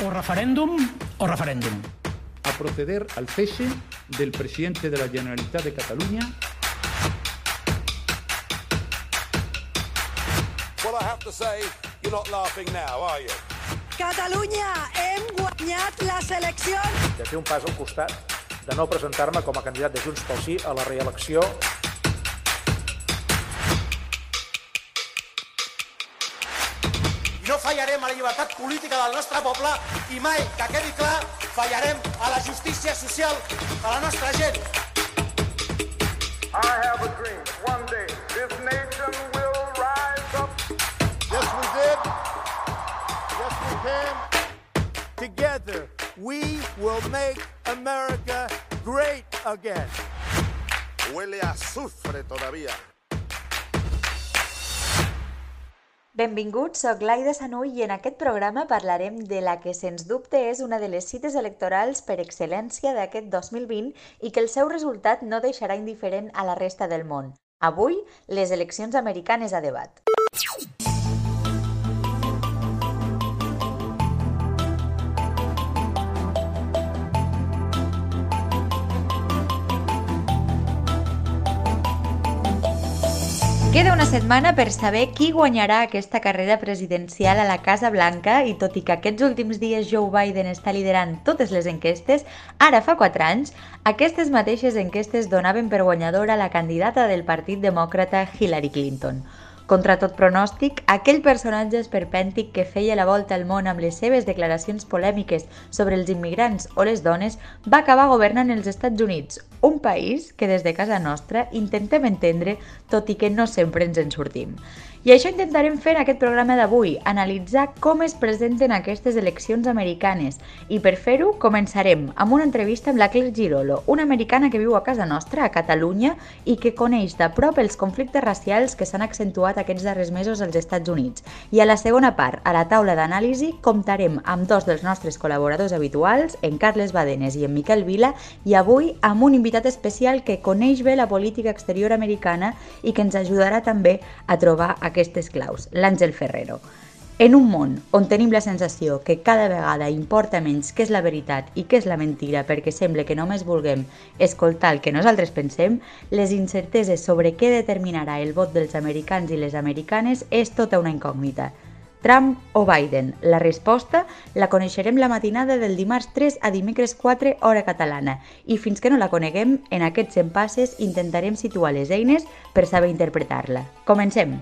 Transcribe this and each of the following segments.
O referèndum o referèndum. A proceder al cese del presidente de la Generalitat de Catalunya Well, I have to say, you're not laughing now, are you? Catalunya, hem guanyat les eleccions! de fer un pas al costat, de no presentar-me com a candidat de Junts pel Sí a la reelecció Fallarem a la llibertat política del nostre poble i mai, que quedi clar, fallarem a la justícia social de la nostra gent. I have a dream. One day, this nation will rise up. Yes, we did. Yes, we can. Together, we will make America great again. Huele a azufre todavía. Benvinguts, soc Laida Sanull i en aquest programa parlarem de la que sens dubte és una de les cites electorals per excel·lència d'aquest 2020 i que el seu resultat no deixarà indiferent a la resta del món. Avui, les eleccions americanes a debat. Queda una setmana per saber qui guanyarà aquesta carrera presidencial a la Casa Blanca i tot i que aquests últims dies Joe Biden està liderant totes les enquestes, ara fa 4 anys, aquestes mateixes enquestes donaven per guanyadora la candidata del Partit Demòcrata Hillary Clinton. Contra tot pronòstic, aquell personatge esperpèntic que feia la volta al món amb les seves declaracions polèmiques sobre els immigrants o les dones va acabar governant els Estats Units, un país que des de casa nostra intentem entendre tot i que no sempre ens en sortim. I això intentarem fer en aquest programa d'avui, analitzar com es presenten aquestes eleccions americanes. I per fer-ho, començarem amb una entrevista amb la Claire Girolo, una americana que viu a casa nostra, a Catalunya, i que coneix de prop els conflictes racials que s'han accentuat aquests darrers mesos als Estats Units. I a la segona part, a la taula d'anàlisi, comptarem amb dos dels nostres col·laboradors habituals, en Carles Badenes i en Miquel Vila, i avui amb un invitat especial que coneix bé la política exterior americana i que ens ajudarà també a trobar aquestes claus, l'Àngel Ferrero. En un món on tenim la sensació que cada vegada importa menys què és la veritat i què és la mentira perquè sembla que només vulguem escoltar el que nosaltres pensem, les incerteses sobre què determinarà el vot dels americans i les americanes és tota una incògnita. Trump o Biden? La resposta la coneixerem la matinada del dimarts 3 a dimecres 4 hora catalana i fins que no la coneguem, en aquests empasses intentarem situar les eines per saber interpretar-la. Comencem!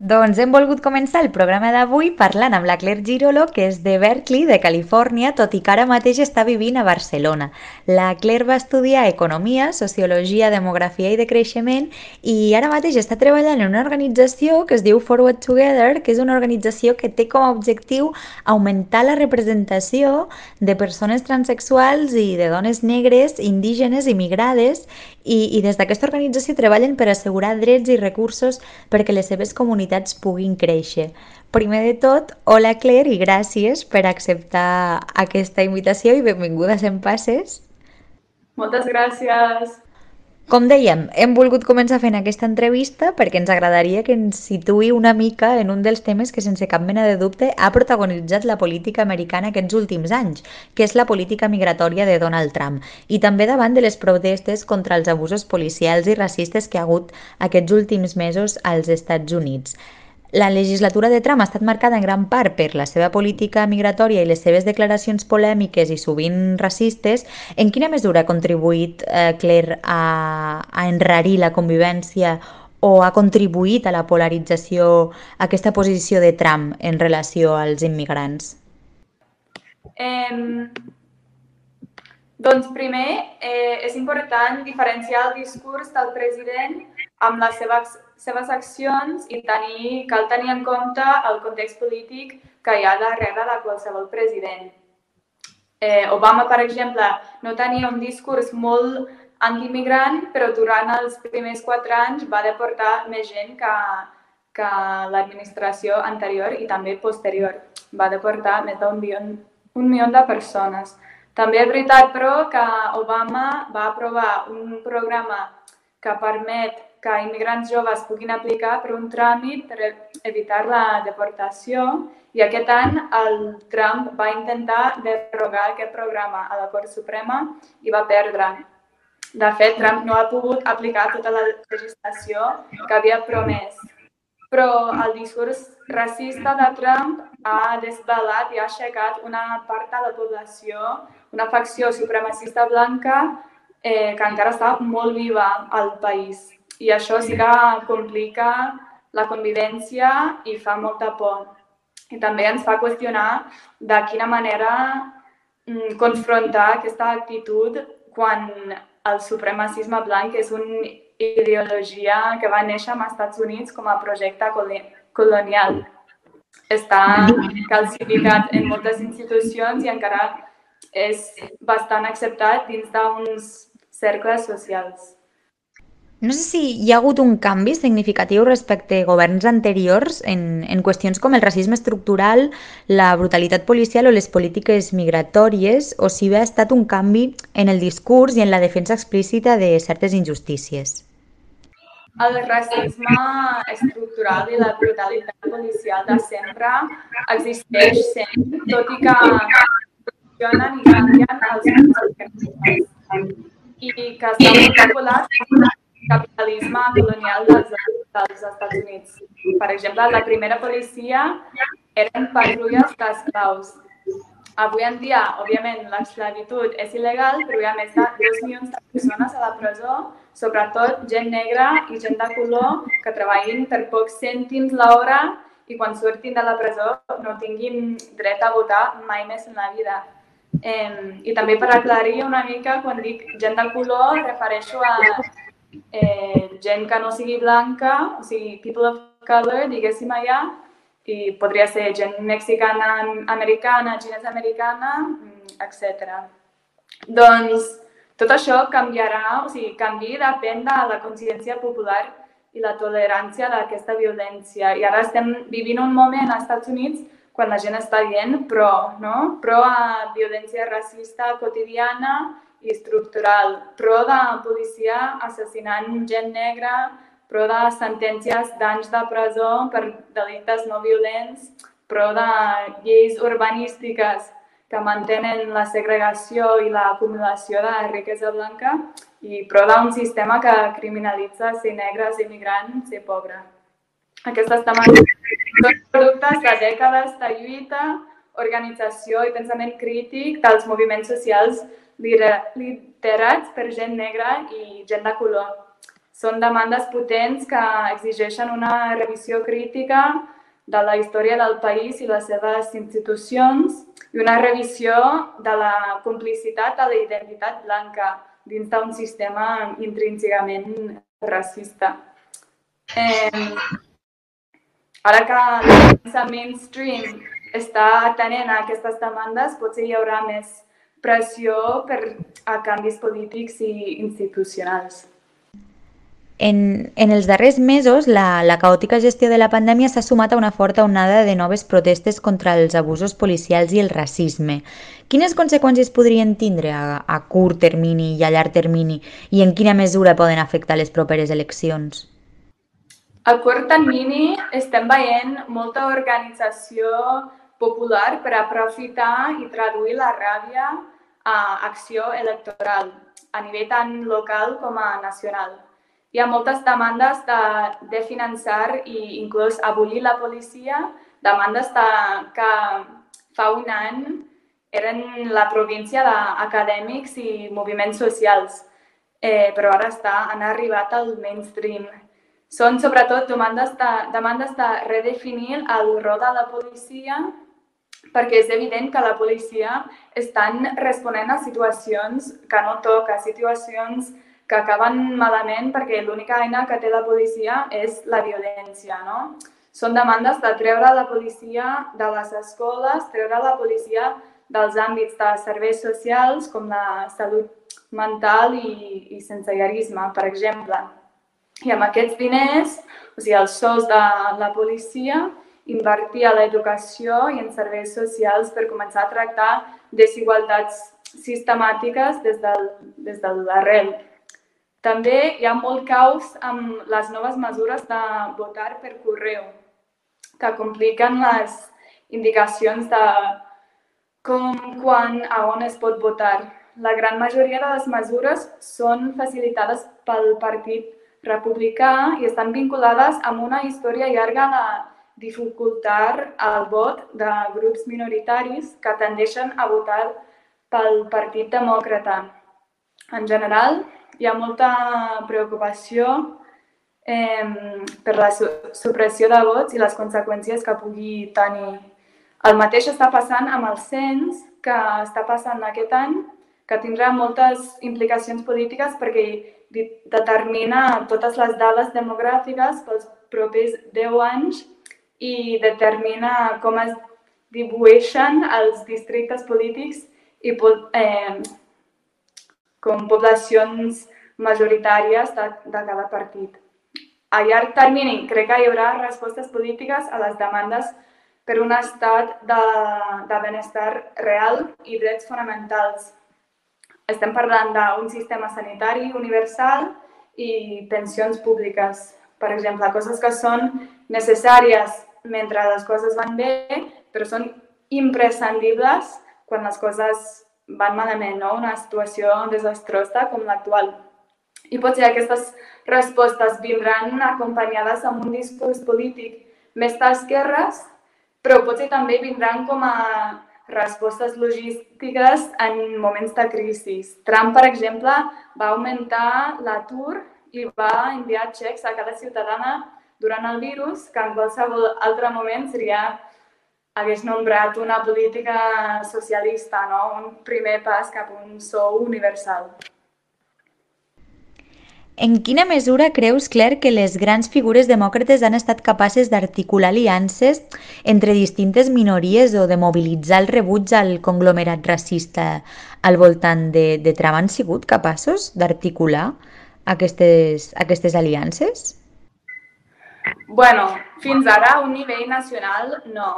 Doncs hem volgut començar el programa d'avui parlant amb la Claire Girolo, que és de Berkeley, de Califòrnia, tot i que ara mateix està vivint a Barcelona. La Claire va estudiar Economia, Sociologia, Demografia i de Creixement i ara mateix està treballant en una organització que es diu Forward Together, que és una organització que té com a objectiu augmentar la representació de persones transexuals i de dones negres, indígenes i migrades i, i des d'aquesta organització treballen per assegurar drets i recursos perquè les seves comunitats puguin créixer. Primer de tot, hola Claire i gràcies per acceptar aquesta invitació i benvingudes en Passes. Moltes gràcies. Com dèiem, hem volgut començar fent aquesta entrevista perquè ens agradaria que ens situï una mica en un dels temes que sense cap mena de dubte ha protagonitzat la política americana aquests últims anys, que és la política migratòria de Donald Trump, i també davant de les protestes contra els abusos policials i racistes que ha hagut aquests últims mesos als Estats Units. La legislatura de Trump ha estat marcada en gran part per la seva política migratòria i les seves declaracions polèmiques i sovint racistes. En quina mesura ha contribuït, eh, Claire, a, a enrarir la convivència o ha contribuït a la polarització aquesta posició de Trump en relació als immigrants? Eh, doncs primer, eh, és important diferenciar el discurs del president amb les seves, seves accions i tenir, cal tenir en compte el context polític que hi ha darrere de qualsevol president. Eh, Obama, per exemple, no tenia un discurs molt antimigrant, però durant els primers quatre anys va deportar més gent que, que l'administració anterior i també posterior. Va deportar més d'un milió, un milió de persones. També és veritat, però, que Obama va aprovar un programa que permet que immigrants joves puguin aplicar per un tràmit evitar la deportació i aquest any el Trump va intentar derogar aquest programa a la Cort Suprema i va perdre. De fet, Trump no ha pogut aplicar tota la legislació que havia promès. Però el discurs racista de Trump ha desvelat i ha aixecat una part de la població, una facció supremacista blanca eh, que encara està molt viva al país. I això sí que complica la convivència i fa molta por. I també ens fa qüestionar de quina manera mm, confrontar aquesta actitud quan el supremacisme blanc és una ideologia que va néixer als Estats Units com a projecte colonial. Està calcificat en moltes institucions i encara és bastant acceptat dins d'uns cercles socials. No sé si hi ha hagut un canvi significatiu respecte a governs anteriors en, en qüestions com el racisme estructural, la brutalitat policial o les polítiques migratòries, o si bé ha estat un canvi en el discurs i en la defensa explícita de certes injustícies. El racisme estructural i la brutalitat policial de sempre existeix sempre, tot i que funcionen i canvien els i que molt popular capitalisme colonial dels, dels Estats Units. Per exemple, la primera policia eren patrulles d'esclaus. Avui en dia, òbviament, l'esclavitud és il·legal, però hi ha més de 2 milions de persones a la presó, sobretot gent negra i gent de color que treballin per pocs cèntims l'hora i quan surtin de la presó no tinguin dret a votar mai més en la vida. Eh, I també per aclarir una mica, quan dic gent de color, refereixo a eh, gent que no sigui blanca, o sigui, people of color, diguéssim allà, i podria ser gent mexicana, americana, xinesa americana, mm, etc. Doncs tot això canviarà, o sigui, canvi depèn de la consciència popular i la tolerància d'aquesta violència. I ara estem vivint un moment als Estats Units quan la gent està dient pro, no? pro a violència racista quotidiana i estructural, pro de policia assassinant gent negra, pro de sentències d'anys de presó per delictes no violents, pro de lleis urbanístiques que mantenen la segregació i l'acumulació de riquesa blanca i pro d'un sistema que criminalitza ser negre, ser migrant, ser pobre. Aquestes temàtiques són productes de dècades de lluita, organització i pensament crític dels moviments socials liderats per gent negra i gent de color. Són demandes potents que exigeixen una revisió crítica de la història del país i les seves institucions i una revisió de la complicitat de la identitat blanca dins d'un sistema intrínsecament racista. Eh, ara que la mainstream està atenent a aquestes demandes, potser hi haurà més pressió per a canvis polítics i institucionals. En, en els darrers mesos, la, la caòtica gestió de la pandèmia s'ha sumat a una forta onada de noves protestes contra els abusos policials i el racisme. Quines conseqüències podrien tindre a, a curt termini i a llarg termini i en quina mesura poden afectar les properes eleccions? A curt termini estem veient molta organització popular per aprofitar i traduir la ràbia a acció electoral a nivell tant local com a nacional. Hi ha moltes demandes de, de finançar i inclús abolir la policia, demandes de, que fa un any eren la província d'acadèmics i moviments socials, eh, però ara està, han arribat al mainstream. Són sobretot demandes de, demandes de redefinir el rol de la policia perquè és evident que la policia estan responent a situacions que no toca, situacions que acaben malament perquè l'única eina que té la policia és la violència, no? Són demandes de treure la policia de les escoles, treure la policia dels àmbits de serveis socials com la salut mental i, i sensellarisme, per exemple. I amb aquests diners, o sigui, els sous de la policia, invertir a l'educació i en serveis socials per començar a tractar desigualtats sistemàtiques des del, des de l'arrel. També hi ha molt caos amb les noves mesures de votar per correu. que compliquen les indicacions de com, quan, a on es pot votar. La gran majoria de les mesures són facilitades pel Partit Republicà i estan vinculades amb una història llarga de dificultar el vot de grups minoritaris que tendeixen a votar pel Partit Demòcrata. En general, hi ha molta preocupació eh, per la supressió de vots i les conseqüències que pugui tenir. El mateix està passant amb el cens que està passant aquest any, que tindrà moltes implicacions polítiques perquè determina totes les dades demogràfiques pels propers 10 anys i determina com es dibuixen els districtes polítics i eh, com poblacions majoritàries de, de cada partit. A llarg termini, crec que hi haurà respostes polítiques a les demandes per un estat de, de benestar real i drets fonamentals. Estem parlant d'un sistema sanitari universal i pensions públiques, per exemple, coses que són necessàries mentre les coses van bé, però són imprescindibles quan les coses van malament, no? una situació desastrosa com l'actual. I potser aquestes respostes vindran acompanyades amb un discurs polític més d'esquerres, però potser també vindran com a respostes logístiques en moments de crisi. Trump, per exemple, va augmentar l'atur i va enviar xecs a cada ciutadana durant el virus, que en qualsevol altre moment seria hagués nombrat una política socialista, no? un primer pas cap a un sou universal. En quina mesura creus, Claire, que les grans figures demòcrates han estat capaces d'articular aliances entre distintes minories o de mobilitzar el rebuig al conglomerat racista al voltant de, de Trump? Han sigut capaços d'articular aquestes, aquestes aliances? Bueno, fins ara a un nivell nacional no.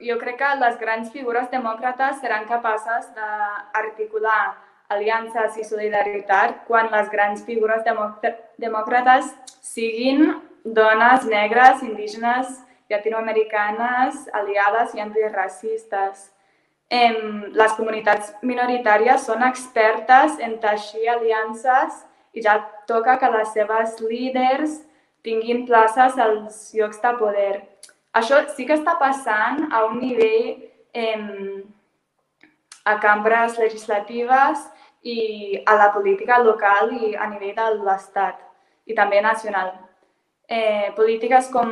Jo crec que les grans figures demòcrates seran capaces d'articular aliances i solidaritat quan les grans figures demòcrates siguin dones negres, indígenes, llatinoamericanes, aliades i antiracistes. Les comunitats minoritàries són expertes en teixir aliances i ja toca que les seves líders tinguin places als llocs de poder. Això sí que està passant a un nivell eh, a cambres legislatives i a la política local i a nivell de l'Estat i també nacional. Eh, polítiques com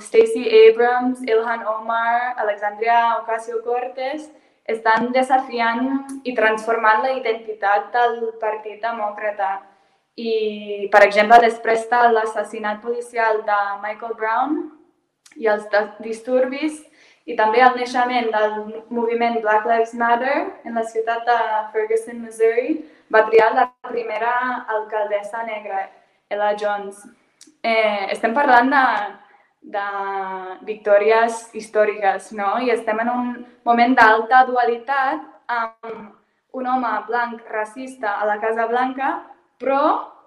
Stacey Abrams, Ilhan Omar, Alexandria Ocasio-Cortez estan desafiant i transformant la identitat del Partit Demòcrata i, per exemple, després de l'assassinat policial de Michael Brown i els disturbis i també el naixement del moviment Black Lives Matter en la ciutat de Ferguson, Missouri, va triar la primera alcaldessa negra, Ella Jones. Eh, estem parlant de, de victòries històriques, no? I estem en un moment d'alta dualitat amb un home blanc racista a la Casa Blanca però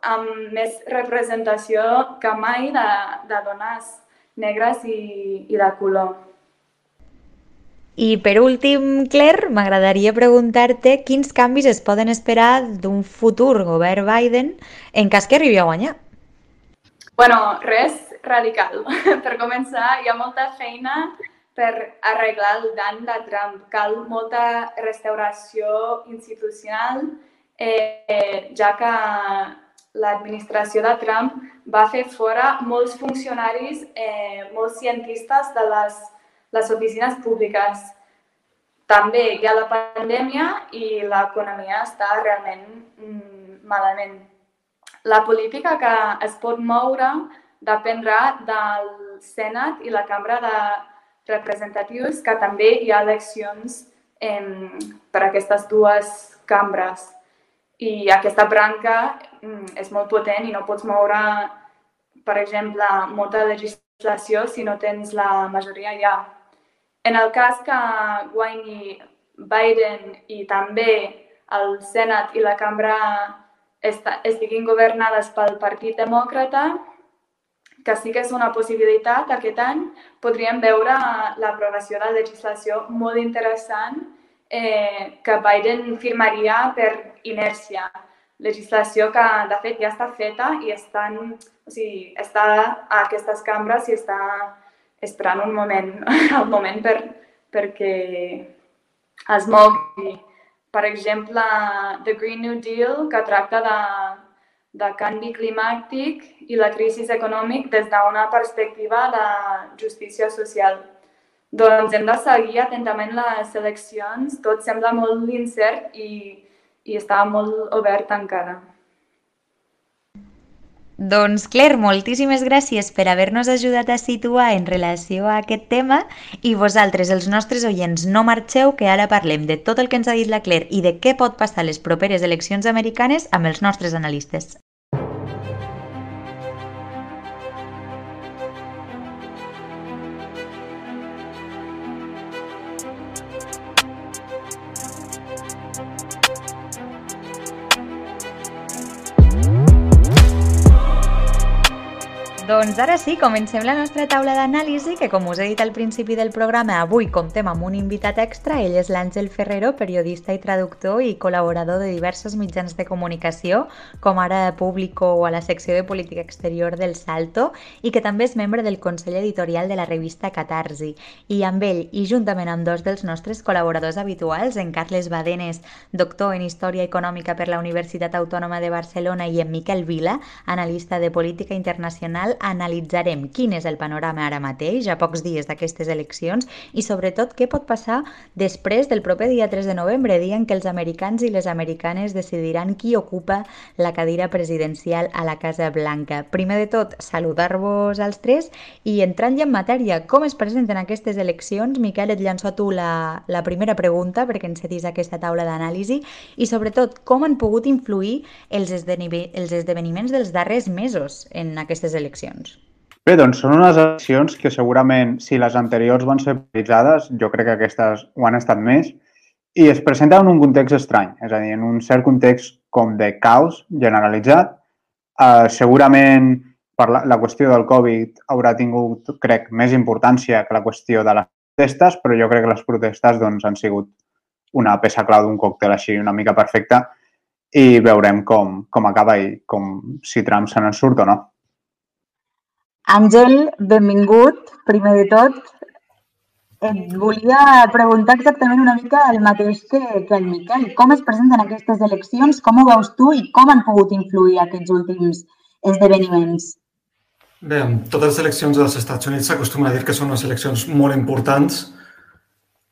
amb més representació que mai de, de dones negres i, i de color. I per últim, Claire, m'agradaria preguntar-te quins canvis es poden esperar d'un futur govern Biden en cas que arribi a guanyar. Bueno, res radical. per començar, hi ha molta feina per arreglar el dany de Trump. Cal molta restauració institucional eh, ja que l'administració de Trump va fer fora molts funcionaris, eh, molts cientistes de les, les oficines públiques. També hi ha la pandèmia i l'economia està realment mm, malament. La política que es pot moure dependrà del Senat i la Cambra de Representatius, que també hi ha eleccions eh, per a aquestes dues cambres i aquesta branca mm, és molt potent i no pots moure, per exemple, molta legislació si no tens la majoria ja. En el cas que guanyi Biden i també el Senat i la Cambra estiguin governades pel Partit Demòcrata, que sí que és una possibilitat aquest any, podríem veure l'aprovació de legislació molt interessant eh, que Biden firmaria per inèrcia. Legislació que, de fet, ja està feta i estan, o sigui, està a aquestes cambres i està esperant un moment, el moment per, perquè es mogui. Per exemple, The Green New Deal, que tracta de, de canvi climàtic i la crisi econòmic des d'una perspectiva de justícia social. Doncs hem de seguir atentament les eleccions. Tot sembla molt incert i, i està molt obert encara. Doncs Claire, moltíssimes gràcies per haver-nos ajudat a situar en relació a aquest tema i vosaltres, els nostres oients, no marxeu que ara parlem de tot el que ens ha dit la Claire i de què pot passar les properes eleccions americanes amb els nostres analistes. Doncs ara sí, comencem la nostra taula d'anàlisi, que com us he dit al principi del programa, avui comptem amb un invitat extra. Ell és l'Àngel Ferrero, periodista i traductor i col·laborador de diversos mitjans de comunicació, com ara Público o a la secció de política exterior del Salto, i que també és membre del Consell Editorial de la revista Catarsi. I amb ell, i juntament amb dos dels nostres col·laboradors habituals, en Carles Badenes, doctor en Història Econòmica per la Universitat Autònoma de Barcelona, i en Miquel Vila, analista de política internacional, analitzarem quin és el panorama ara mateix, a pocs dies d'aquestes eleccions, i sobretot què pot passar després del proper dia 3 de novembre, dia en què els americans i les americanes decidiran qui ocupa la cadira presidencial a la Casa Blanca. Primer de tot, saludar-vos als tres i entrant ja en matèria, com es presenten aquestes eleccions? Miquel, et llanço a tu la, la primera pregunta perquè encetis aquesta taula d'anàlisi i sobretot com han pogut influir els, els esdeveniments dels darrers mesos en aquestes eleccions eleccions? Bé, doncs són unes eleccions que segurament, si les anteriors van ser prioritzades, jo crec que aquestes ho han estat més, i es presenten en un context estrany, és a dir, en un cert context com de caos generalitzat. Uh, segurament per la, la qüestió del Covid haurà tingut, crec, més importància que la qüestió de les protestes, però jo crec que les protestes doncs, han sigut una peça clau d'un còctel així una mica perfecta i veurem com, com acaba i com si Trump se n'en surt o no. Àngel, benvingut, primer de tot. Et volia preguntar exactament una mica el mateix que, que el Miquel. Com es presenten aquestes eleccions? Com ho veus tu i com han pogut influir aquests últims esdeveniments? Bé, totes les eleccions dels Estats Units s'acostuma a dir que són unes eleccions molt importants.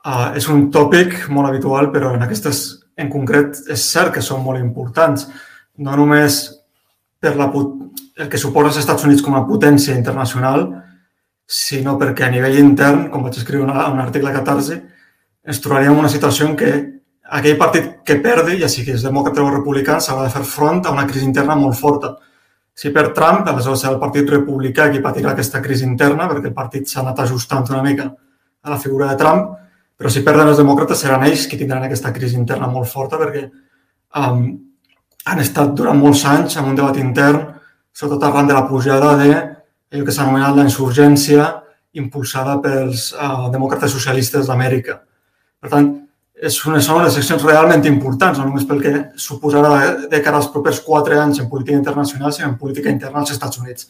Uh, és un tòpic molt habitual, però en aquestes en concret és cert que són molt importants. No només per la, el que suposa els Estats Units com a potència internacional, sinó perquè a nivell intern, com vaig escriure un article a 14, ens trobaríem en una situació en què aquell partit que perdi, ja sigui és demòcrata o republicà, s'haurà de fer front a una crisi interna molt forta. Si per Trump, aleshores serà el partit republicà qui patirà aquesta crisi interna, perquè el partit s'ha anat ajustant una mica a la figura de Trump, però si perden els demòcrates seran ells qui tindran aquesta crisi interna molt forta perquè um, han estat durant molts anys en un debat intern sobretot arran de la pujada de el que s'ha anomenat la insurgència impulsada pels uh, demòcrates socialistes d'Amèrica. Per tant, és una, són unes seccions realment importants, no només pel que suposarà de cara als propers quatre anys en política internacional, sinó en política interna als Estats Units.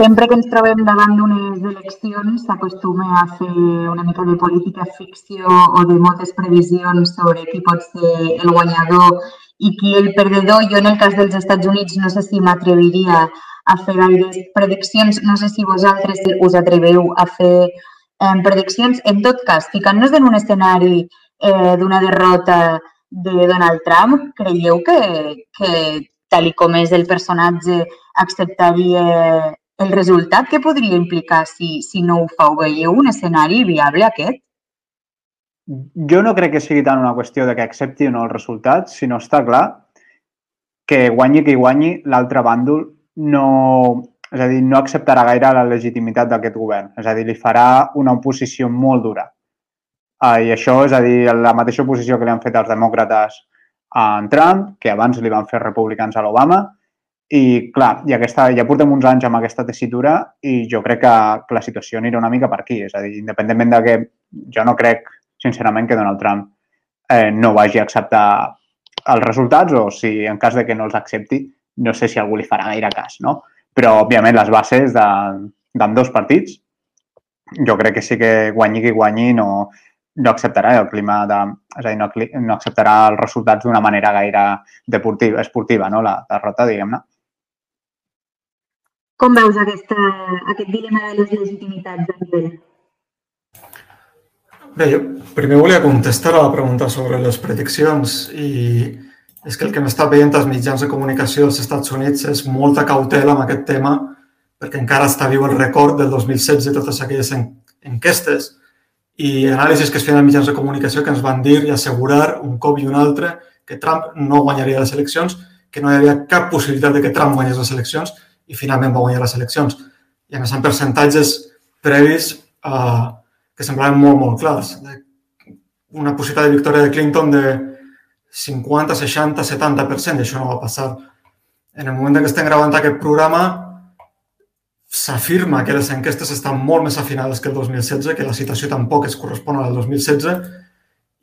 Sempre que ens trobem davant d'unes eleccions s'acostuma a fer una mica de política ficció o de moltes previsions sobre qui pot ser el guanyador i qui el perdedor. Jo en el cas dels Estats Units no sé si m'atreviria a fer gaires prediccions, no sé si vosaltres us atreveu a fer eh, prediccions. En tot cas, ficant-nos en un escenari eh, d'una derrota de Donald Trump, creieu que, que tal com és el personatge, acceptaria el resultat? Què podria implicar si, si no ho fa? Ho veieu un escenari viable aquest? jo no crec que sigui tant una qüestió de que accepti o no el resultat, sinó està clar que guanyi qui guanyi, l'altre bàndol no, és a dir, no acceptarà gaire la legitimitat d'aquest govern. És a dir, li farà una oposició molt dura. Uh, I això és a dir, la mateixa oposició que li han fet els demòcrates a en Trump, que abans li van fer republicans a l'Obama, I, clar, i aquesta, ja portem uns anys amb aquesta tessitura i jo crec que, que la situació anirà una mica per aquí. És a dir, independentment de que jo no crec, sincerament, que Donald Trump eh, no vagi a acceptar els resultats o si en cas de que no els accepti, no sé si algú li farà gaire cas, no? Però, òbviament, les bases d'en dos partits, jo crec que sí que guanyi qui guanyi no, no acceptarà el clima de... És a dir, no, no acceptarà els resultats d'una manera gaire deportiva, esportiva, no? La derrota, diguem-ne. Com veus aquesta, aquest dilema de les legitimitats, Daniel? Bé, jo primer volia contestar a la pregunta sobre les prediccions i és que el que hem estat veient als mitjans de comunicació dels Estats Units és molta cautela amb aquest tema perquè encara està viu el record del 2016 i totes aquelles enquestes i anàlisis que es feien als mitjans de comunicació que ens van dir i assegurar un cop i un altre que Trump no guanyaria les eleccions, que no hi havia cap possibilitat de que Trump guanyés les eleccions i finalment va guanyar les eleccions. I a més amb percentatges previs eh, que semblaven molt, molt clars. Una possibilitat de victòria de Clinton de 50, 60, 70%, i això no va passar. En el moment en què estem gravant aquest programa, s'afirma que les enquestes estan molt més afinades que el 2016, que la situació tampoc es correspon al 2016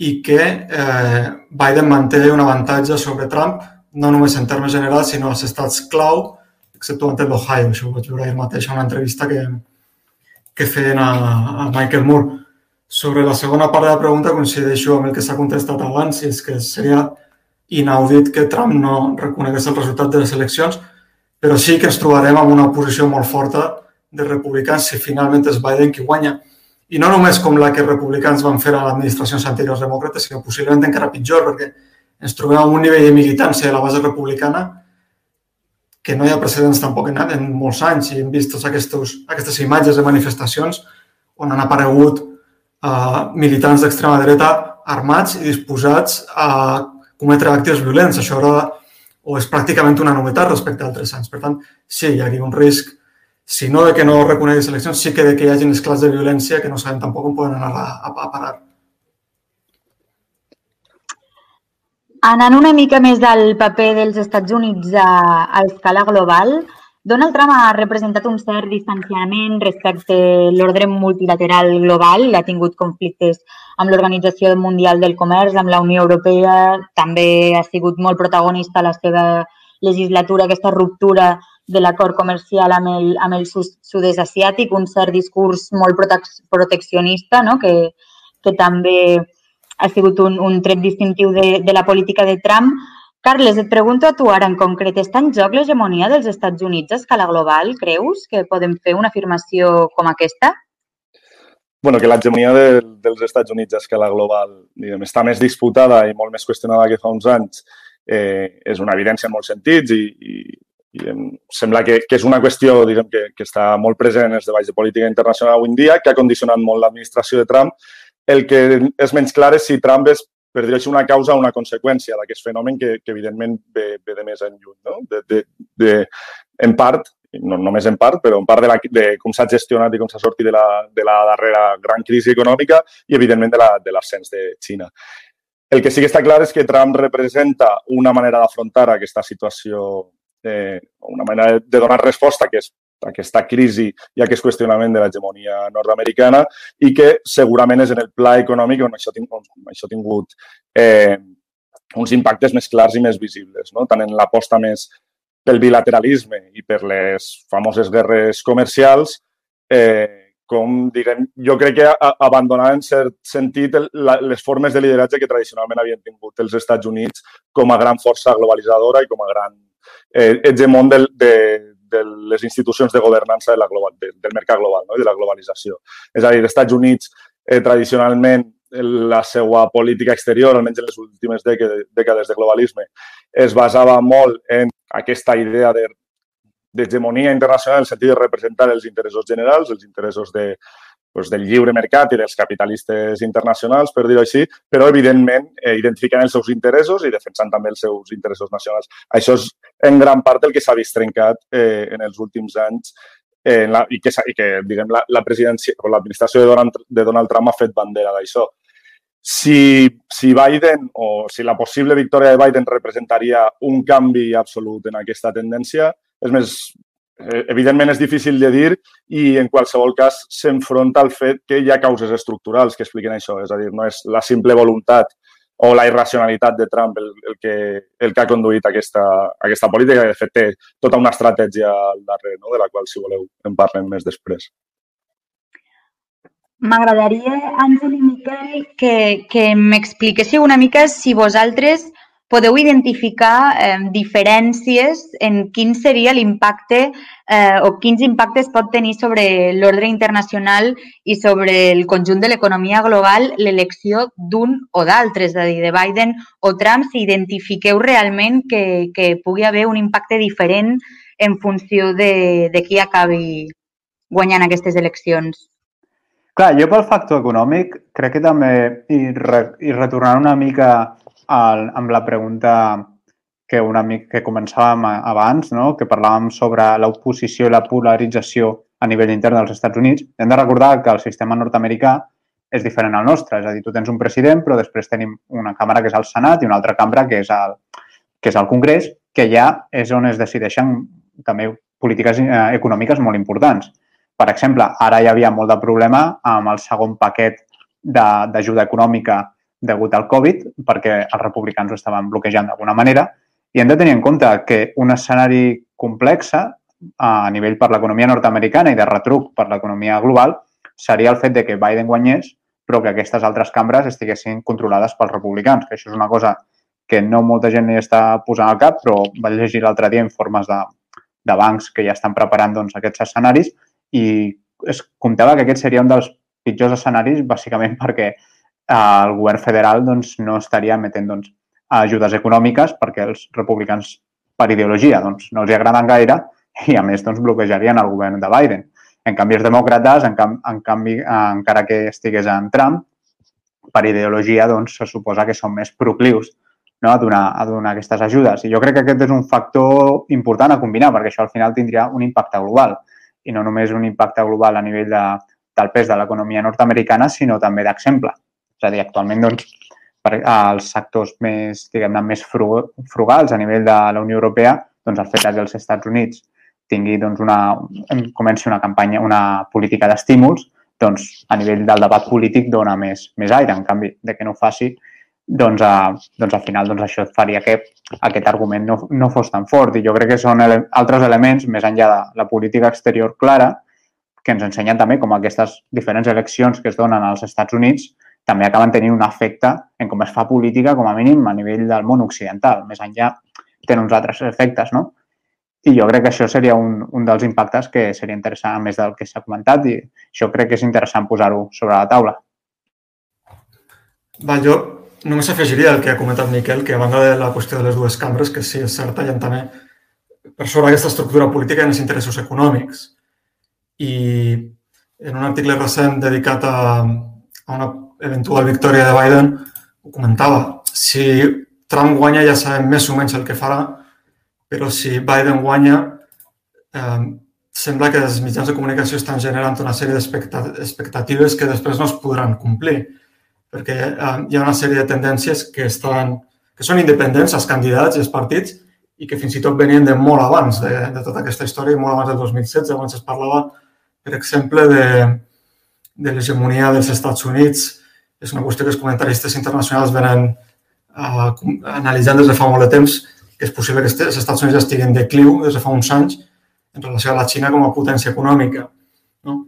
i que eh, Biden manté un avantatge sobre Trump, no només en termes generals, sinó als estats clau, exceptuant el d'Ohio. Això ho vaig veure ahir mateix a una entrevista que, que feien a, a Michael Moore. Sobre la segona part de la pregunta coincideixo amb el que s'ha contestat abans i és que seria inaudit que Trump no reconegués el resultat de les eleccions, però sí que ens trobarem amb una posició molt forta de republicans si finalment és Biden qui guanya. I no només com la que republicans van fer a les administracions anteriors demòcrates, sinó possiblement encara pitjor, perquè ens trobem amb un nivell de militància de la base republicana que no hi ha precedents tampoc en, en molts anys i hem vist totes aquestes, aquestes imatges de manifestacions on han aparegut uh, militants d'extrema dreta armats i disposats a cometre actes violents. Això era, o és pràcticament una novetat respecte a altres anys. Per tant, sí, hi ha aquí un risc, si no de que no reconeguis eleccions, sí que de que hi hagi esclats de violència que no sabem tampoc on poden anar a, a, a parar. Anant una mica més del paper dels Estats Units a, a escala global, Donald Trump ha representat un cert distanciament respecte a l'ordre multilateral global, ha tingut conflictes amb l'Organització Mundial del Comerç, amb la Unió Europea, també ha sigut molt protagonista a la seva legislatura aquesta ruptura de l'acord comercial amb el, amb el sud-est asiàtic, un cert discurs molt proteccionista no? que, que també ha sigut un, un tret distintiu de, de la política de Trump. Carles, et pregunto a tu ara en concret, està en joc l'hegemonia dels Estats Units a escala global? Creus que podem fer una afirmació com aquesta? bueno, que l'hegemonia de, dels Estats Units a escala global diguem, està més disputada i molt més qüestionada que fa uns anys eh, és una evidència en molts sentits i, i, i diguem, sembla que, que és una qüestió diguem, que, que està molt present en els deballs de política internacional avui en dia, que ha condicionat molt l'administració de Trump el que és menys clar és si Trump és, per dir una causa o una conseqüència d'aquest fenomen que, que evidentment ve, ve de més en lluny. No? De, de, de, en part, no només en part, però en part de, la, de com s'ha gestionat i com s'ha sortit de la, de la darrera gran crisi econòmica i, evidentment, de l'ascens de, de Xina. El que sí que està clar és que Trump representa una manera d'afrontar aquesta situació, eh, una manera de donar resposta que és aquesta crisi i aquest qüestionament de l'hegemonia nord-americana i que segurament és en el pla econòmic on això, on això ha tingut eh, uns impactes més clars i més visibles, no? tant en l'aposta més pel bilateralisme i per les famoses guerres comercials, eh, com, diguem, jo crec que abandonar en cert sentit les formes de lideratge que tradicionalment havien tingut els Estats Units com a gran força globalitzadora i com a gran eh, hegemon del, de, de les institucions de governança de la global, de, del mercat global no? i de la globalització. És a dir, els Estats Units eh, tradicionalment la seva política exterior, almenys en les últimes dècades, de globalisme, es basava molt en aquesta idea de d'hegemonia internacional en el sentit de representar els interessos generals, els interessos de, doncs, del lliure mercat i dels capitalistes internacionals, per dir-ho així, però, evidentment, eh, identificant els seus interessos i defensant també els seus interessos nacionals. Això és, en gran part, el que s'ha vist trencat eh, en els últims anys eh, en la, i que, i que diguem, la, la presidència o l'administració de, de Donald Trump ha fet bandera d'això. si, si Biden o si la possible victòria de Biden representaria un canvi absolut en aquesta tendència, és més, evidentment és difícil de dir i en qualsevol cas s'enfronta al fet que hi ha causes estructurals que expliquen això. És a dir, no és la simple voluntat o la irracionalitat de Trump el, el, que, el que ha conduït aquesta, aquesta política. De fet, té tota una estratègia al darrere, no? de la qual, si voleu, en parlem més després. M'agradaria, Àngel i Miquel, que, que m'expliquéssiu una mica si vosaltres podeu identificar eh, diferències en quin seria l'impacte eh, o quins impactes pot tenir sobre l'ordre internacional i sobre el conjunt de l'economia global l'elecció d'un o d'altre, és a dir, de Biden o Trump, si identifiqueu realment que, que pugui haver un impacte diferent en funció de, de qui acabi guanyant aquestes eleccions. Clar, jo pel factor econòmic crec que també, i, re, i retornant una mica el, amb la pregunta que un amic que començàvem abans, no? que parlàvem sobre l'oposició i la polarització a nivell intern dels Estats Units, hem de recordar que el sistema nord-americà és diferent al nostre. És a dir, tu tens un president, però després tenim una càmera que és el Senat i una altra càmera que és el, que és el Congrés, que ja és on es decideixen també polítiques eh, econòmiques molt importants. Per exemple, ara hi havia molt de problema amb el segon paquet d'ajuda econòmica degut al Covid, perquè els republicans ho estaven bloquejant d'alguna manera, i hem de tenir en compte que un escenari complex a nivell per l'economia nord-americana i de retruc per l'economia global seria el fet de que Biden guanyés, però que aquestes altres cambres estiguessin controlades pels republicans, que això és una cosa que no molta gent hi està posant al cap, però vaig llegir l'altre dia informes de, de bancs que ja estan preparant doncs, aquests escenaris i es comptava que aquest seria un dels pitjors escenaris, bàsicament perquè el govern federal doncs, no estaria emetent doncs, ajudes econòmiques perquè els republicans, per ideologia, doncs, no els agraden gaire i, a més, doncs, bloquejarien el govern de Biden. En canvi, els demòcrates, en, cam en canvi, encara que estigués en Trump, per ideologia, doncs, se suposa que són més proclius no? a, donar, a donar aquestes ajudes. I jo crec que aquest és un factor important a combinar, perquè això al final tindria un impacte global i no només un impacte global a nivell de, del pes de l'economia nord-americana, sinó també d'exemple. És a dir, actualment, doncs, per als sectors més, diguem-ne, més frugals a nivell de la Unió Europea, doncs el fet que els Estats Units tingui doncs, una, comenci una campanya, una política d'estímuls, doncs a nivell del debat polític dona més, més aire. En canvi, de que no ho faci, doncs, a, doncs al final doncs, això faria que aquest argument no, no fos tan fort. I jo crec que són ele altres elements, més enllà de la política exterior clara, que ens ensenyen també com aquestes diferents eleccions que es donen als Estats Units també acaben tenint un efecte en com es fa política, com a mínim, a nivell del món occidental. Més enllà tenen uns altres efectes, no? I jo crec que això seria un, un dels impactes que seria interessant, més del que s'ha comentat, i això crec que és interessant posar-ho sobre la taula. Va, jo només afegiria el que ha comentat Miquel, que a banda de la qüestió de les dues cambres, que sí, és certa, hi ha també per sobre aquesta estructura política i els interessos econòmics. I en un article recent dedicat a, a una eventual victòria de Biden, ho comentava. Si Trump guanya ja sabem més o menys el que farà, però si Biden guanya, eh, sembla que els mitjans de comunicació estan generant una sèrie d'expectatives que després no es podran complir, perquè eh, hi ha una sèrie de tendències que, estan, que són independents, els candidats i els partits, i que fins i tot venien de molt abans de, de tota aquesta història, molt abans del 2016, abans es parlava, per exemple, de, de l'hegemonia dels Estats Units és una qüestió que els comentaristes internacionals venen uh, analitzant des de fa molt de temps, que és possible que els Estats Units estiguin en decliu des de fa uns anys en relació a la Xina com a potència econòmica. No?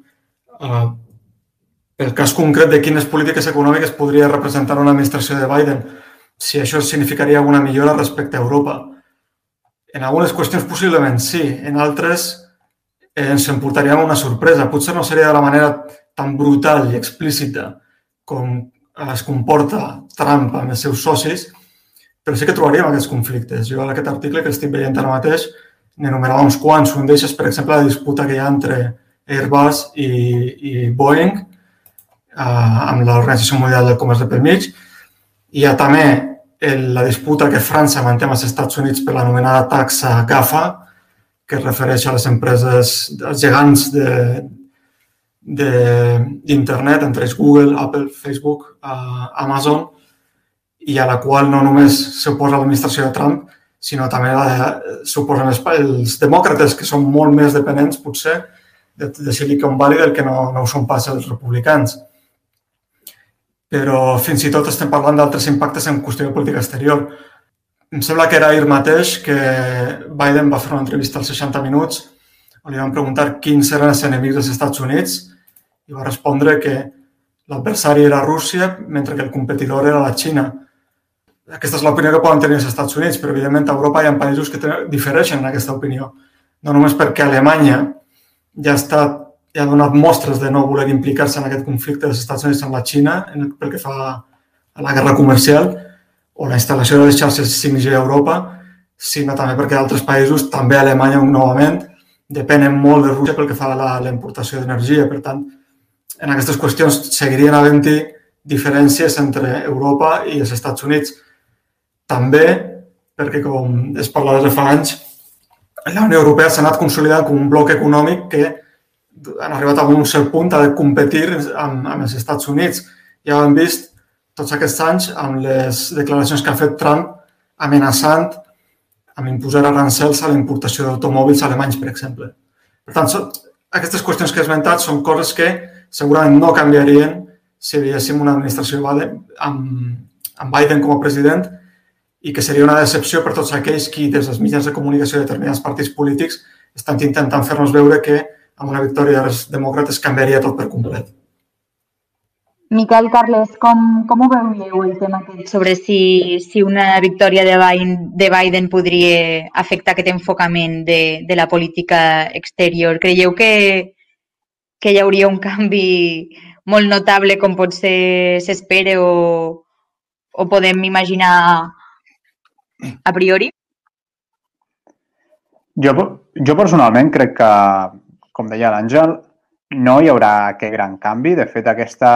Uh, pel cas concret de quines polítiques econòmiques podria representar una administració de Biden, si això significaria alguna millora respecte a Europa. En algunes qüestions possiblement sí, en altres eh, ens emportaríem una sorpresa. Potser no seria de la manera tan brutal i explícita com es comporta Trump amb els seus socis, però sí que trobaríem aquests conflictes. Jo en aquest article que estic veient ara mateix n'enumerava uns quants. Un d'ells per exemple, la disputa que hi ha entre Airbus i, i Boeing eh, amb l'Organització Mundial del Comerç de pel mig. Hi ha també el, la disputa que França manté amb els Estats Units per l'anomenada taxa GAFA, que es refereix a les empreses, als gegants de, d'internet, entre Google, Apple, Facebook, uh, Amazon, i a la qual no només s'oposa l'administració de Trump, sinó també s'oposen els, els demòcrates, que són molt més dependents, potser, de, de Silicon Valley del que no, no ho són pas els republicans. Però fins i tot estem parlant d'altres impactes en qüestió de política exterior. Em sembla que era ahir mateix que Biden va fer una entrevista als 60 minuts li van preguntar quins eren els enemics dels Estats Units i va respondre que l'adversari era Rússia mentre que el competidor era la Xina. Aquesta és l'opinió que poden tenir els Estats Units, però evidentment a Europa hi ha països que difereixen en aquesta opinió. No només perquè Alemanya ja estat, ja ha donat mostres de no voler implicar-se en aquest conflicte dels Estats Units amb la Xina pel que fa a la guerra comercial o la instal·lació de les xarxes 5G a Europa, sinó també perquè altres països, també Alemanya novament, depenen molt de Rússia pel que fa a la, importació d'energia. Per tant, en aquestes qüestions seguirien havent-hi diferències entre Europa i els Estats Units. També perquè, com es parla des de fa anys, la Unió Europea s'ha anat consolidant com un bloc econòmic que han arribat a un cert punt de competir amb, amb els Estats Units. Ja ho hem vist tots aquests anys amb les declaracions que ha fet Trump amenaçant amb imposar arancels a la importació d'automòbils alemanys, per exemple. Per tant, són, aquestes qüestions que he esmentat són coses que segurament no canviarien si veiéssim una administració amb, amb Biden com a president i que seria una decepció per tots aquells qui, des dels mitjans de comunicació de determinats partits polítics, estan intentant fer-nos veure que amb una victòria dels demòcrates canviaria tot per complet. Miquel, Carles, com, com ho veieu el tema aquest? Sobre si, si una victòria de Biden, de Biden podria afectar aquest enfocament de, de la política exterior. Creieu que, que hi hauria un canvi molt notable com potser s'espera o, o podem imaginar a priori? Jo, jo personalment crec que, com deia l'Àngel, no hi haurà aquest gran canvi. De fet, aquesta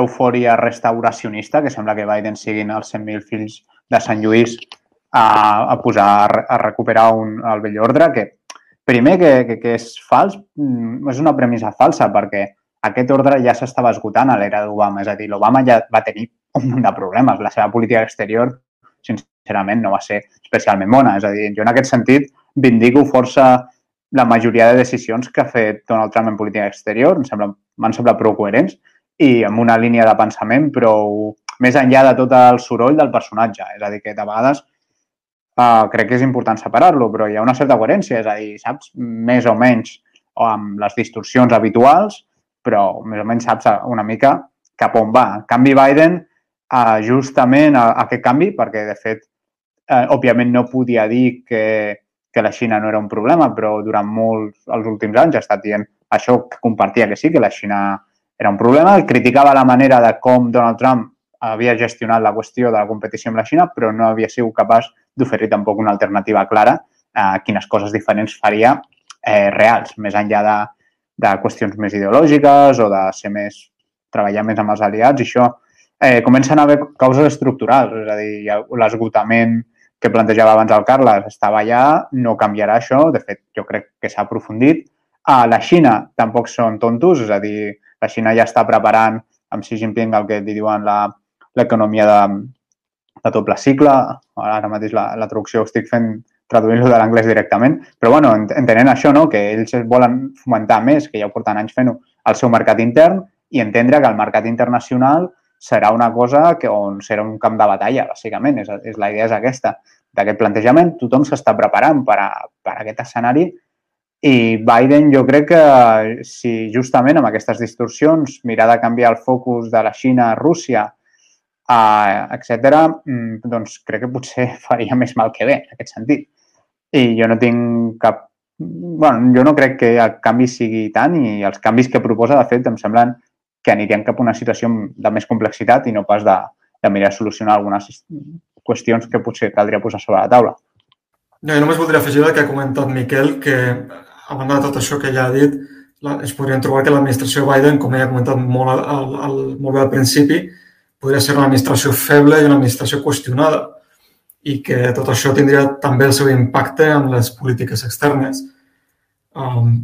eufòria restauracionista, que sembla que Biden siguin els 100.000 fills de Sant Lluís a, a posar, a recuperar un, el vell ordre, que primer que, que, que és fals, mm, és una premissa falsa, perquè aquest ordre ja s'estava esgotant a l'era d'Obama. És a dir, l'Obama ja va tenir un munt de problemes. La seva política exterior, sincerament, no va ser especialment bona. És a dir, jo en aquest sentit vindico força la majoria de decisions que ha fet Donald Trump en política exterior. Em sembla, m'han semblat prou coherents i amb una línia de pensament prou més enllà de tot el soroll del personatge. És a dir, que de vegades uh, crec que és important separar-lo, però hi ha una certa coherència, és a dir, saps més o menys o amb les distorsions habituals, però més o menys saps una mica cap on va. En canvi, Biden, uh, justament a, a aquest canvi, perquè de fet, uh, òbviament no podia dir que que la Xina no era un problema, però durant molts, els últims anys ha estat dient això que compartia que sí, que la Xina era un problema. Criticava la manera de com Donald Trump havia gestionat la qüestió de la competició amb la Xina, però no havia sigut capaç d'oferir tampoc una alternativa clara a quines coses diferents faria eh, reals, més enllà de, de qüestions més ideològiques o de ser més, treballar més amb els aliats. I això eh, comencen a haver causes estructurals, és a dir, l'esgotament que plantejava abans el Carles estava allà, no canviarà això, de fet jo crec que s'ha aprofundit. A la Xina tampoc són tontos, és a dir, la Xina ja està preparant amb Xi Jinping el que diuen l'economia de, de doble cicle, ara mateix la, la traducció ho estic fent traduint-lo de l'anglès directament, però bueno, entenent això, no? que ells volen fomentar més, que ja ho porten anys fent-ho, el seu mercat intern i entendre que el mercat internacional serà una cosa que, on serà un camp de batalla, bàsicament. És, és, la idea és aquesta, d'aquest plantejament. Tothom s'està preparant per a, per a aquest escenari i Biden jo crec que si justament amb aquestes distorsions mirar de canviar el focus de la Xina a Rússia, uh, etc., mm, doncs crec que potser faria més mal que bé, en aquest sentit. I jo no tinc cap... bueno, jo no crec que el canvi sigui tant i els canvis que proposa, de fet, em semblen que anirem cap a una situació de més complexitat i no pas de, de mirar a solucionar algunes qüestions que potser caldria posar sobre la taula. No, jo només voldria afegir el que ha comentat Miquel, que a banda de tot això que ja ha dit, la, es podrien trobar que l'administració Biden, com ja ha comentat molt, al, al, molt bé al principi, podria ser una administració feble i una administració qüestionada i que tot això tindria també el seu impacte en les polítiques externes. Um,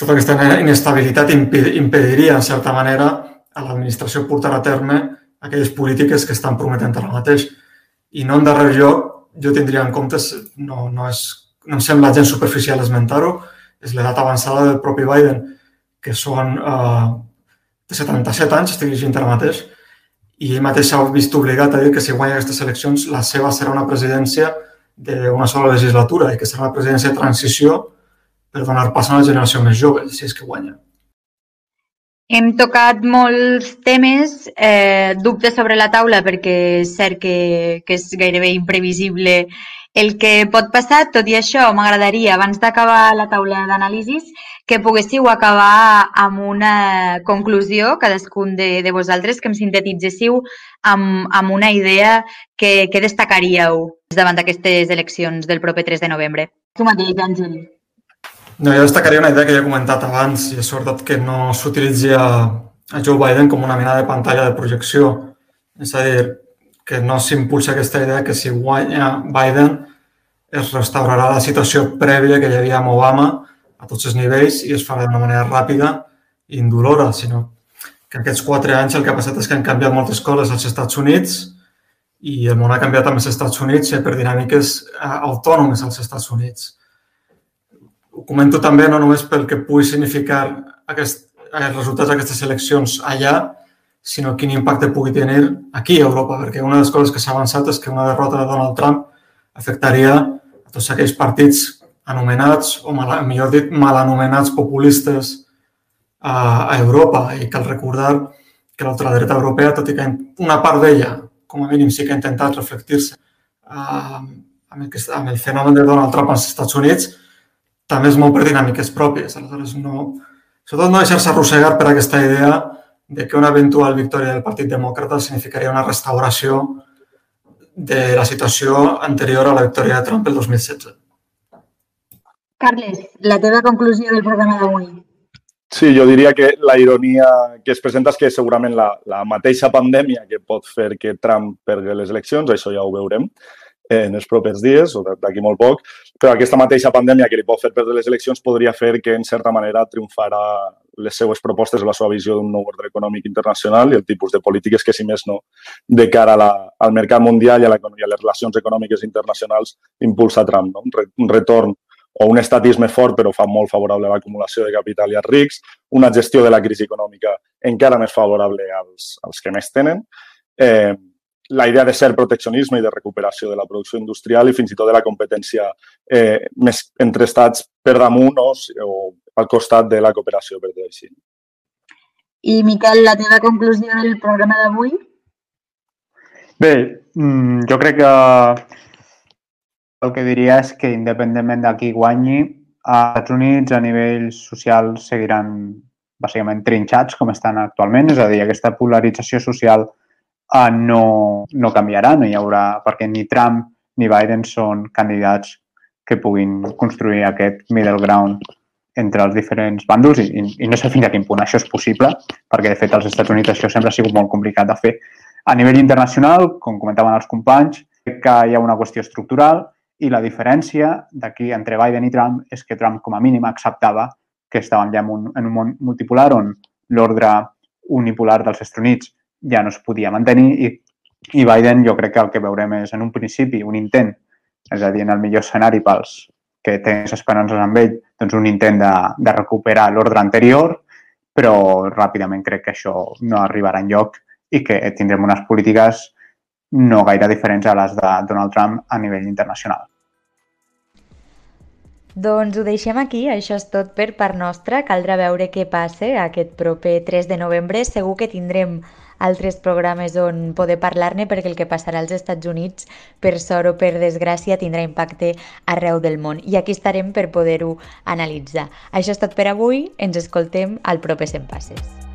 tota aquesta inestabilitat impediria, en certa manera, a l'administració portar a terme aquelles polítiques que estan prometent ara mateix. I no en darrer lloc, jo tindria en compte, no, no, és, no em sembla gens superficial esmentar-ho, és l'edat avançada del propi Biden, que són eh, de 77 anys, estic llegint ara mateix, i ell mateix s'ha vist obligat a dir que si guanya aquestes eleccions la seva serà una presidència d'una sola legislatura i que serà una presidència de transició per donar pas a una generació més jove, si és que guanya. Hem tocat molts temes, eh, dubtes sobre la taula perquè és cert que, que és gairebé imprevisible el que pot passar. Tot i això, m'agradaria, abans d'acabar la taula d'anàlisis, que poguéssiu acabar amb una conclusió, cadascun de, de vosaltres, que em sintetitzéssiu amb, amb una idea que, que destacaríeu davant d'aquestes eleccions del proper 3 de novembre. Tu mateix, Àngel. No, jo destacaria una idea que ja he comentat abans i és sobretot que no s'utilitzi a, a Joe Biden com una mena de pantalla de projecció. És a dir, que no s'impulsa aquesta idea que si guanya Biden es restaurarà la situació prèvia que hi havia amb Obama a tots els nivells i es farà d'una manera ràpida i indolora, sinó que aquests quatre anys el que ha passat és que han canviat moltes coses als Estats Units i el món ha canviat amb els Estats Units per dinàmiques eh, autònomes als Estats Units ho comento també no només pel que pugui significar aquest, els resultats d'aquestes eleccions allà, sinó quin impacte pugui tenir aquí a Europa, perquè una de les coses que s'ha avançat és que una derrota de Donald Trump afectaria a tots aquells partits anomenats, o mal, millor dit, mal anomenats populistes a, a Europa. I cal recordar que l'ultradreta europea, tot i que una part d'ella, com a mínim, sí que ha intentat reflectir-se amb, amb el fenomen de Donald Trump als Estats Units, també és molt per dinàmiques pròpies. Aleshores, no, sobretot no deixar-se arrossegar per aquesta idea de que una eventual victòria del Partit Demòcrata significaria una restauració de la situació anterior a la victòria de Trump el 2016. Carles, la teva conclusió del programa d'avui. Sí, jo diria que la ironia que es presenta és que segurament la, la mateixa pandèmia que pot fer que Trump perdi les eleccions, això ja ho veurem, en els propers dies o d'aquí molt poc, però aquesta mateixa pandèmia que li pot fer perdre les eleccions podria fer que, en certa manera, triomfarà les seues propostes o la seva visió d'un nou ordre econòmic internacional i el tipus de polítiques que, si més no, de cara la, al mercat mundial i a, la, i a les relacions econòmiques internacionals impulsa Trump. No? Un, re, un retorn o un estatisme fort però fa molt favorable a l'acumulació de capital i als rics, una gestió de la crisi econòmica encara més favorable als, als que més tenen, eh, la idea de ser proteccionisme i de recuperació de la producció industrial i fins i tot de la competència eh, més entre estats per damunt o, o al costat de la cooperació, per dir així. I, Miquel, la teva conclusió del programa d'avui? Bé, mm, jo crec que el que diria és que independentment de qui guanyi, als Estats Units a nivell social seguiran bàsicament trinxats com estan actualment, és a dir, aquesta polarització social uh, no, no canviarà, no hi haurà, perquè ni Trump ni Biden són candidats que puguin construir aquest middle ground entre els diferents bàndols i, i, no sé fins a quin punt això és possible, perquè de fet als Estats Units això sempre ha sigut molt complicat de fer. A nivell internacional, com comentaven els companys, crec que hi ha una qüestió estructural i la diferència d'aquí entre Biden i Trump és que Trump com a mínim acceptava que estàvem ja en un, en un món multipolar on l'ordre unipolar dels Estats Units ja no es podia mantenir i, i Biden jo crec que el que veurem és en un principi un intent, és a dir, en el millor escenari pels que tens esperances amb ell, doncs un intent de, de recuperar l'ordre anterior, però ràpidament crec que això no arribarà en lloc i que tindrem unes polítiques no gaire diferents a les de Donald Trump a nivell internacional. Doncs ho deixem aquí, això és tot per part nostra. Caldrà veure què passa aquest proper 3 de novembre. Segur que tindrem altres programes on poder parlar-ne perquè el que passarà als Estats Units, per sort o per desgràcia, tindrà impacte arreu del món. I aquí estarem per poder-ho analitzar. Això és tot per avui, ens escoltem al proper 100 Passes.